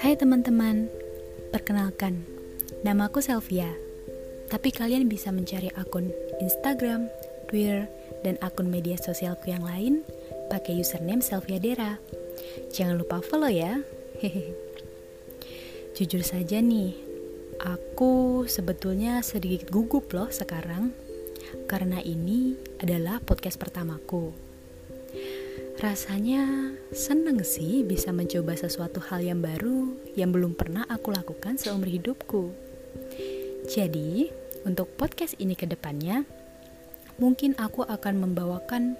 Hai teman-teman, perkenalkan, nama aku Selvia. Tapi kalian bisa mencari akun Instagram, Twitter, dan akun media sosialku yang lain pakai username Selvia Dera. Jangan lupa follow ya. Jujur saja nih, aku sebetulnya sedikit gugup loh sekarang karena ini adalah podcast pertamaku. Rasanya seneng sih bisa mencoba sesuatu hal yang baru yang belum pernah aku lakukan seumur hidupku. Jadi, untuk podcast ini ke depannya, mungkin aku akan membawakan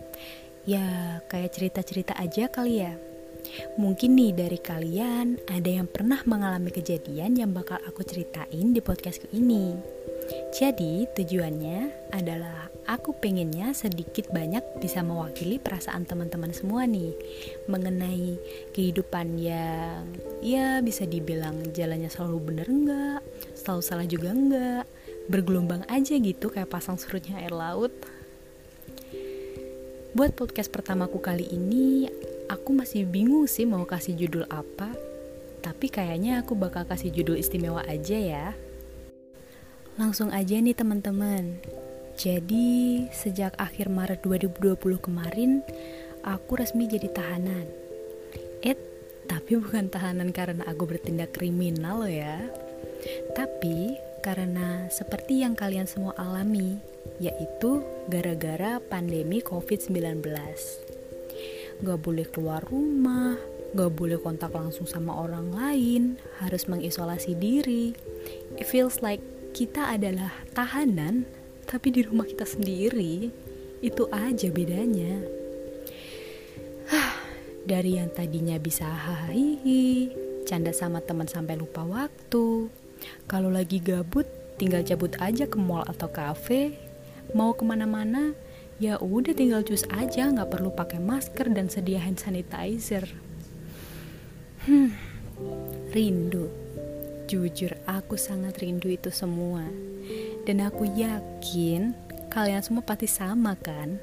ya kayak cerita-cerita aja kali ya. Mungkin nih dari kalian ada yang pernah mengalami kejadian yang bakal aku ceritain di podcastku ini. Jadi tujuannya adalah aku pengennya sedikit banyak bisa mewakili perasaan teman-teman semua nih mengenai kehidupan yang ya bisa dibilang jalannya selalu bener enggak, selalu salah juga enggak, bergelombang aja gitu kayak pasang surutnya air laut. Buat podcast pertamaku kali ini, aku masih bingung sih mau kasih judul apa, tapi kayaknya aku bakal kasih judul istimewa aja ya. Langsung aja nih teman-teman. Jadi, sejak akhir Maret 2020 kemarin, aku resmi jadi tahanan. Eh, tapi bukan tahanan karena aku bertindak kriminal loh ya. Tapi karena seperti yang kalian semua alami, yaitu gara-gara pandemi COVID-19. Gak boleh keluar rumah, gak boleh kontak langsung sama orang lain, harus mengisolasi diri. It feels like kita adalah tahanan, tapi di rumah kita sendiri. Itu aja bedanya. Dari yang tadinya bisa hahihi, canda sama teman sampai lupa waktu. Kalau lagi gabut, tinggal cabut aja ke mall atau kafe. Mau ke mana-mana, ya udah tinggal cus aja, nggak perlu pakai masker dan sedia hand sanitizer. Hmm, rindu. Jujur, aku sangat rindu itu semua. Dan aku yakin kalian semua pasti sama kan?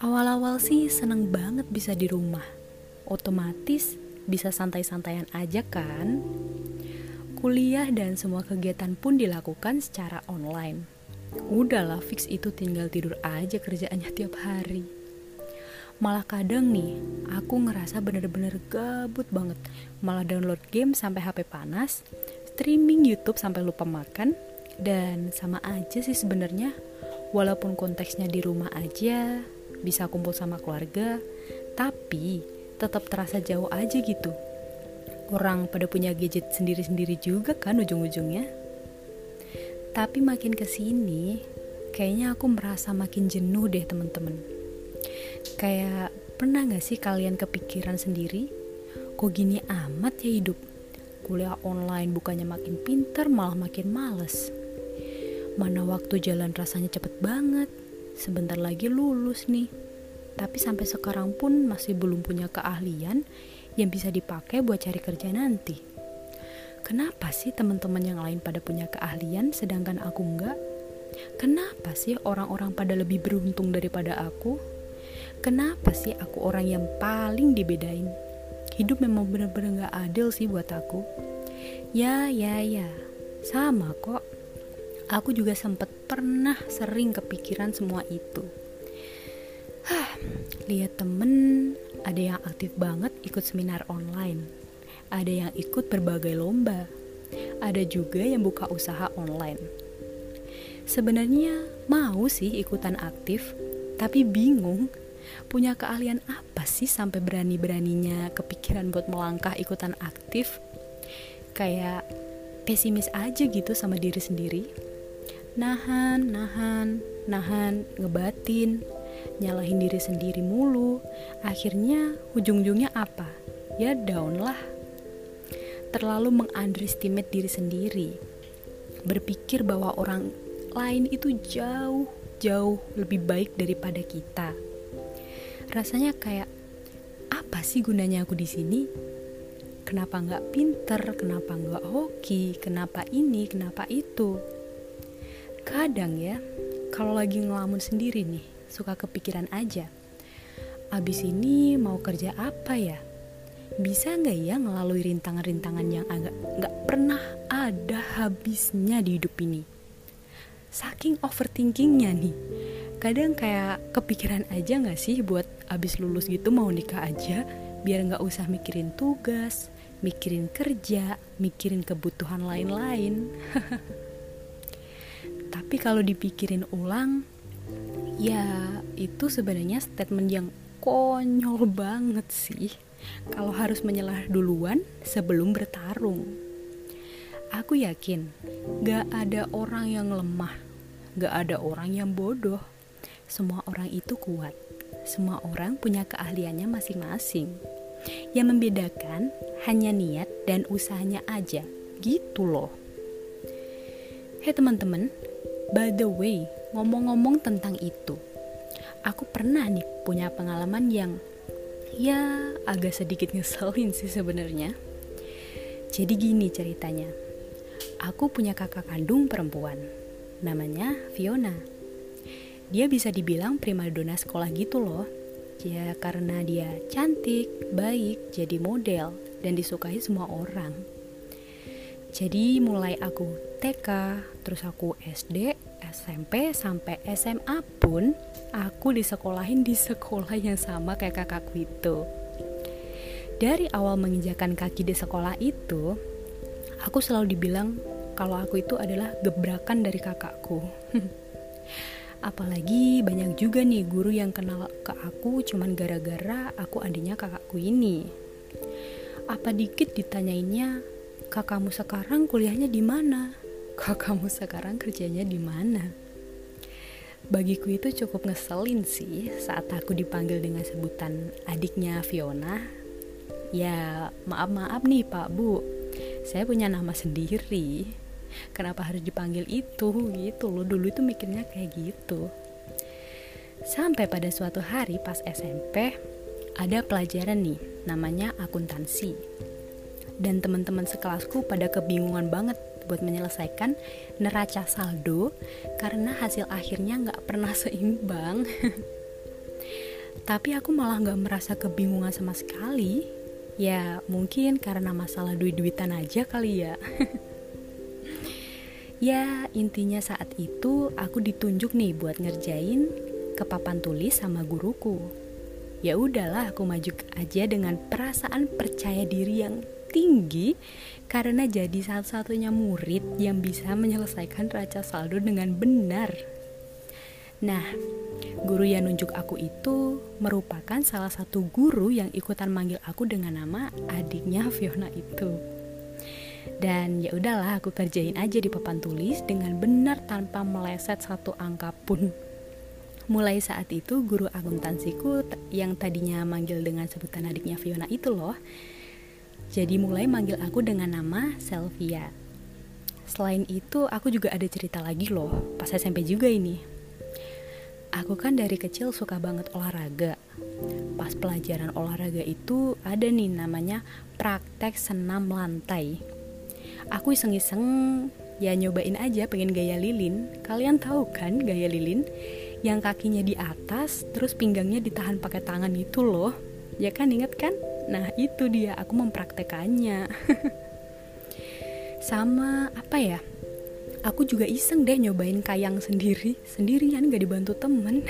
Awal-awal sih seneng banget bisa di rumah. Otomatis bisa santai-santaian aja kan? Kuliah dan semua kegiatan pun dilakukan secara online. Udahlah fix itu tinggal tidur aja kerjaannya tiap hari. Malah kadang nih, aku ngerasa bener-bener gabut banget. Malah download game sampai HP panas, streaming YouTube sampai lupa makan, dan sama aja sih sebenarnya. Walaupun konteksnya di rumah aja, bisa kumpul sama keluarga, tapi tetap terasa jauh aja gitu. Orang pada punya gadget sendiri-sendiri juga kan ujung-ujungnya. Tapi makin ke sini, kayaknya aku merasa makin jenuh deh temen-temen Kayak pernah gak sih kalian kepikiran sendiri? Kok gini amat ya hidup? Kuliah online bukannya makin pinter malah makin males. Mana waktu jalan rasanya cepet banget. Sebentar lagi lulus nih. Tapi sampai sekarang pun masih belum punya keahlian yang bisa dipakai buat cari kerja nanti. Kenapa sih teman-teman yang lain pada punya keahlian sedangkan aku enggak? Kenapa sih orang-orang pada lebih beruntung daripada aku? Kenapa sih aku orang yang paling dibedain? Hidup memang bener-bener gak adil sih buat aku. Ya, ya, ya. Sama kok. Aku juga sempet pernah sering kepikiran semua itu. Hah, lihat temen ada yang aktif banget ikut seminar online. Ada yang ikut berbagai lomba. Ada juga yang buka usaha online. Sebenarnya mau sih ikutan aktif, tapi bingung punya keahlian apa sih sampai berani-beraninya kepikiran buat melangkah ikutan aktif? Kayak pesimis aja gitu sama diri sendiri. Nahan, nahan, nahan, ngebatin, nyalahin diri sendiri mulu. Akhirnya ujung-ujungnya apa? Ya down lah. Terlalu mengunderestimate diri sendiri. Berpikir bahwa orang lain itu jauh jauh lebih baik daripada kita rasanya kayak apa sih gunanya aku di sini? Kenapa nggak pinter? Kenapa nggak hoki? Kenapa ini? Kenapa itu? Kadang ya, kalau lagi ngelamun sendiri nih, suka kepikiran aja. abis ini mau kerja apa ya? Bisa nggak ya ngelalui rintangan-rintangan yang agak nggak pernah ada habisnya di hidup ini? Saking overthinkingnya nih, kadang kayak kepikiran aja nggak sih buat abis lulus gitu mau nikah aja, biar nggak usah mikirin tugas, mikirin kerja, mikirin kebutuhan lain-lain. Tapi kalau dipikirin ulang, ya itu sebenarnya statement yang konyol banget sih kalau harus menyelah duluan sebelum bertarung. Aku yakin gak ada orang yang lemah, gak ada orang yang bodoh. Semua orang itu kuat, semua orang punya keahliannya masing-masing. Yang membedakan hanya niat dan usahanya aja, gitu loh. Hei teman-teman, by the way, ngomong-ngomong tentang itu, aku pernah nih punya pengalaman yang ya agak sedikit ngeselin sih sebenarnya. Jadi gini ceritanya. Aku punya kakak kandung perempuan. Namanya Fiona. Dia bisa dibilang primadona sekolah gitu loh. Ya karena dia cantik, baik, jadi model dan disukai semua orang. Jadi mulai aku TK, terus aku SD, SMP sampai SMA pun aku disekolahin di sekolah yang sama kayak kakakku itu. Dari awal menginjakan kaki di sekolah itu, aku selalu dibilang kalau aku itu adalah gebrakan dari kakakku. Apalagi banyak juga nih guru yang kenal ke aku cuman gara-gara aku adiknya kakakku ini. Apa dikit ditanyainnya, kakakmu sekarang kuliahnya di mana? Kakakmu sekarang kerjanya di mana? Bagiku itu cukup ngeselin sih saat aku dipanggil dengan sebutan adiknya Fiona. Ya, maaf-maaf nih Pak Bu, saya punya nama sendiri. Kenapa harus dipanggil itu gitu loh, dulu itu mikirnya kayak gitu. Sampai pada suatu hari pas SMP, ada pelajaran nih, namanya akuntansi dan teman-teman sekelasku pada kebingungan banget buat menyelesaikan neraca saldo karena hasil akhirnya nggak pernah seimbang. Tapi aku malah nggak merasa kebingungan sama sekali. Ya mungkin karena masalah duit-duitan aja kali ya. ya intinya saat itu aku ditunjuk nih buat ngerjain ke papan tulis sama guruku. Ya udahlah aku maju aja dengan perasaan percaya diri yang tinggi karena jadi satu-satunya murid yang bisa menyelesaikan raca saldo dengan benar. Nah, guru yang nunjuk aku itu merupakan salah satu guru yang ikutan manggil aku dengan nama adiknya Fiona itu. Dan ya udahlah aku kerjain aja di papan tulis dengan benar tanpa meleset satu angka pun. Mulai saat itu guru akuntansiku yang tadinya manggil dengan sebutan adiknya Fiona itu loh jadi mulai manggil aku dengan nama Selvia. Selain itu, aku juga ada cerita lagi loh, pas SMP juga ini. Aku kan dari kecil suka banget olahraga. Pas pelajaran olahraga itu ada nih namanya praktek senam lantai. Aku iseng-iseng ya nyobain aja pengen gaya lilin. Kalian tahu kan gaya lilin? Yang kakinya di atas, terus pinggangnya ditahan pakai tangan itu loh. Ya kan inget kan? Nah itu dia aku mempraktekannya Sama apa ya Aku juga iseng deh nyobain kayang sendiri Sendirian gak dibantu temen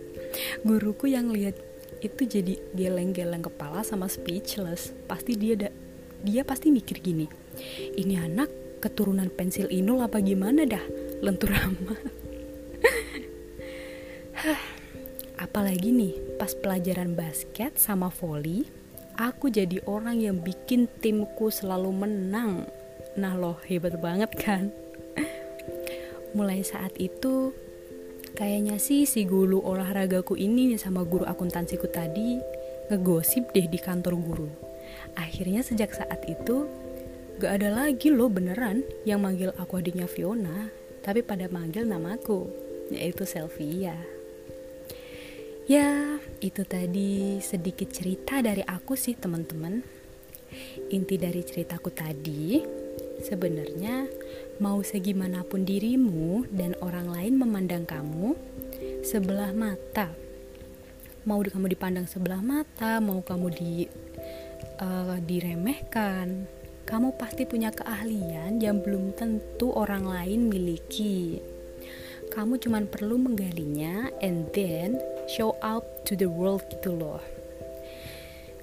Guruku yang lihat itu jadi geleng-geleng kepala sama speechless Pasti dia dia pasti mikir gini Ini anak keturunan pensil inul apa gimana dah Lentur amat Apalagi nih pas pelajaran basket sama volley aku jadi orang yang bikin timku selalu menang. Nah loh, hebat banget kan? Mulai saat itu, kayaknya sih si guru olahragaku ini sama guru akuntansiku tadi ngegosip deh di kantor guru. Akhirnya sejak saat itu, gak ada lagi loh beneran yang manggil aku adiknya Fiona, tapi pada manggil namaku, yaitu Selvia. Ya, itu tadi sedikit cerita dari aku sih teman-teman. Inti dari ceritaku tadi, sebenarnya mau segimanapun dirimu dan orang lain memandang kamu sebelah mata. mau kamu dipandang sebelah mata mau kamu di uh, diremehkan kamu pasti punya keahlian yang belum tentu orang lain miliki. Kamu cuma perlu menggalinya and then show out to the world gitu loh.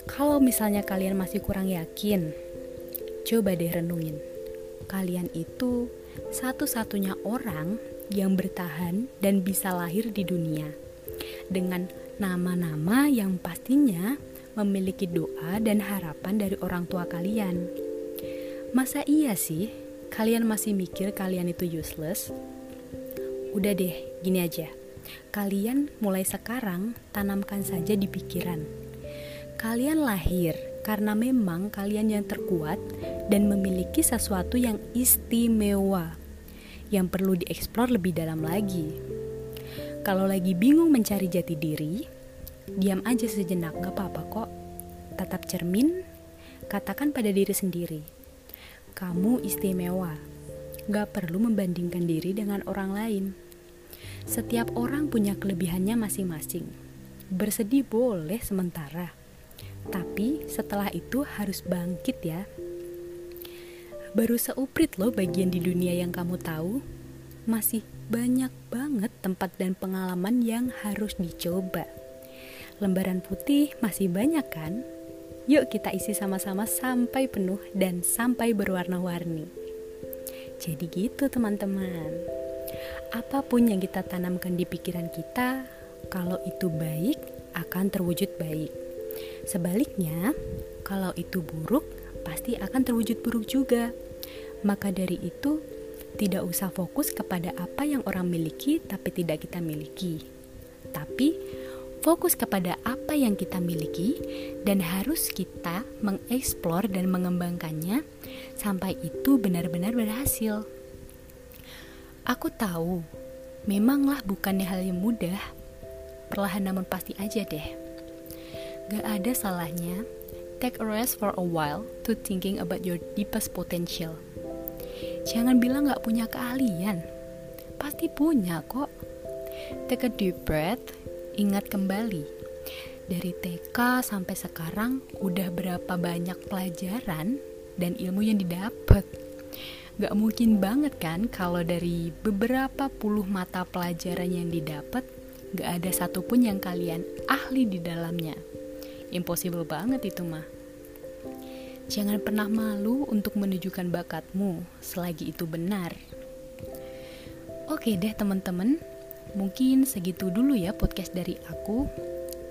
Kalau misalnya kalian masih kurang yakin coba deh renungin. Kalian itu satu-satunya orang yang bertahan dan bisa lahir di dunia. Dengan nama-nama yang pastinya memiliki doa dan harapan dari orang tua kalian. Masa iya sih kalian masih mikir kalian itu useless? Udah deh, gini aja. Kalian mulai sekarang tanamkan saja di pikiran. Kalian lahir karena memang kalian yang terkuat dan memiliki sesuatu yang istimewa yang perlu dieksplor lebih dalam lagi. Kalau lagi bingung mencari jati diri, diam aja sejenak, gak apa-apa kok. Tatap cermin, katakan pada diri sendiri, kamu istimewa, gak perlu membandingkan diri dengan orang lain. Setiap orang punya kelebihannya masing-masing. Bersedih boleh sementara, tapi setelah itu harus bangkit ya. Baru seuprit loh bagian di dunia yang kamu tahu. Masih banyak banget tempat dan pengalaman yang harus dicoba. Lembaran putih masih banyak kan? Yuk kita isi sama-sama sampai penuh dan sampai berwarna-warni. Jadi gitu teman-teman. Apa pun yang kita tanamkan di pikiran kita, kalau itu baik akan terwujud baik. Sebaliknya, kalau itu buruk pasti akan terwujud buruk juga. Maka dari itu, tidak usah fokus kepada apa yang orang miliki tapi tidak kita miliki. Tapi fokus kepada apa yang kita miliki dan harus kita mengeksplor dan mengembangkannya sampai itu benar-benar berhasil. Aku tahu, memanglah bukannya hal yang mudah. Perlahan namun pasti aja deh. Gak ada salahnya take a rest for a while to thinking about your deepest potential. Jangan bilang gak punya keahlian. Pasti punya kok. Take a deep breath, ingat kembali. Dari TK sampai sekarang udah berapa banyak pelajaran dan ilmu yang didapat. Gak mungkin banget kan kalau dari beberapa puluh mata pelajaran yang didapat gak ada satupun yang kalian ahli di dalamnya. Impossible banget itu mah. Jangan pernah malu untuk menunjukkan bakatmu selagi itu benar. Oke deh teman-teman, mungkin segitu dulu ya podcast dari aku.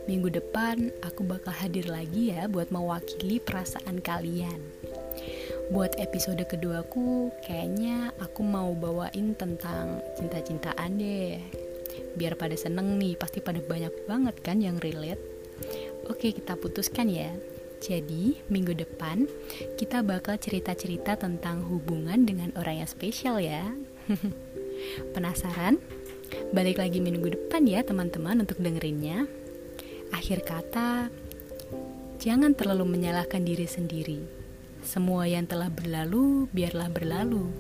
Minggu depan aku bakal hadir lagi ya buat mewakili perasaan kalian. Buat episode keduaku, kayaknya aku mau bawain tentang cinta-cintaan deh. Biar pada seneng nih, pasti pada banyak banget kan yang relate. Oke, kita putuskan ya. Jadi, minggu depan kita bakal cerita-cerita tentang hubungan dengan orang yang spesial ya. Penasaran? Balik lagi minggu depan ya teman-teman untuk dengerinnya. Akhir kata, jangan terlalu menyalahkan diri sendiri. Semua yang telah berlalu, biarlah berlalu.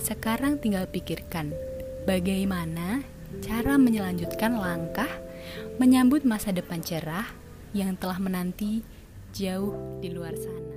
Sekarang tinggal pikirkan, bagaimana cara menyelanjutkan langkah menyambut masa depan cerah yang telah menanti jauh di luar sana.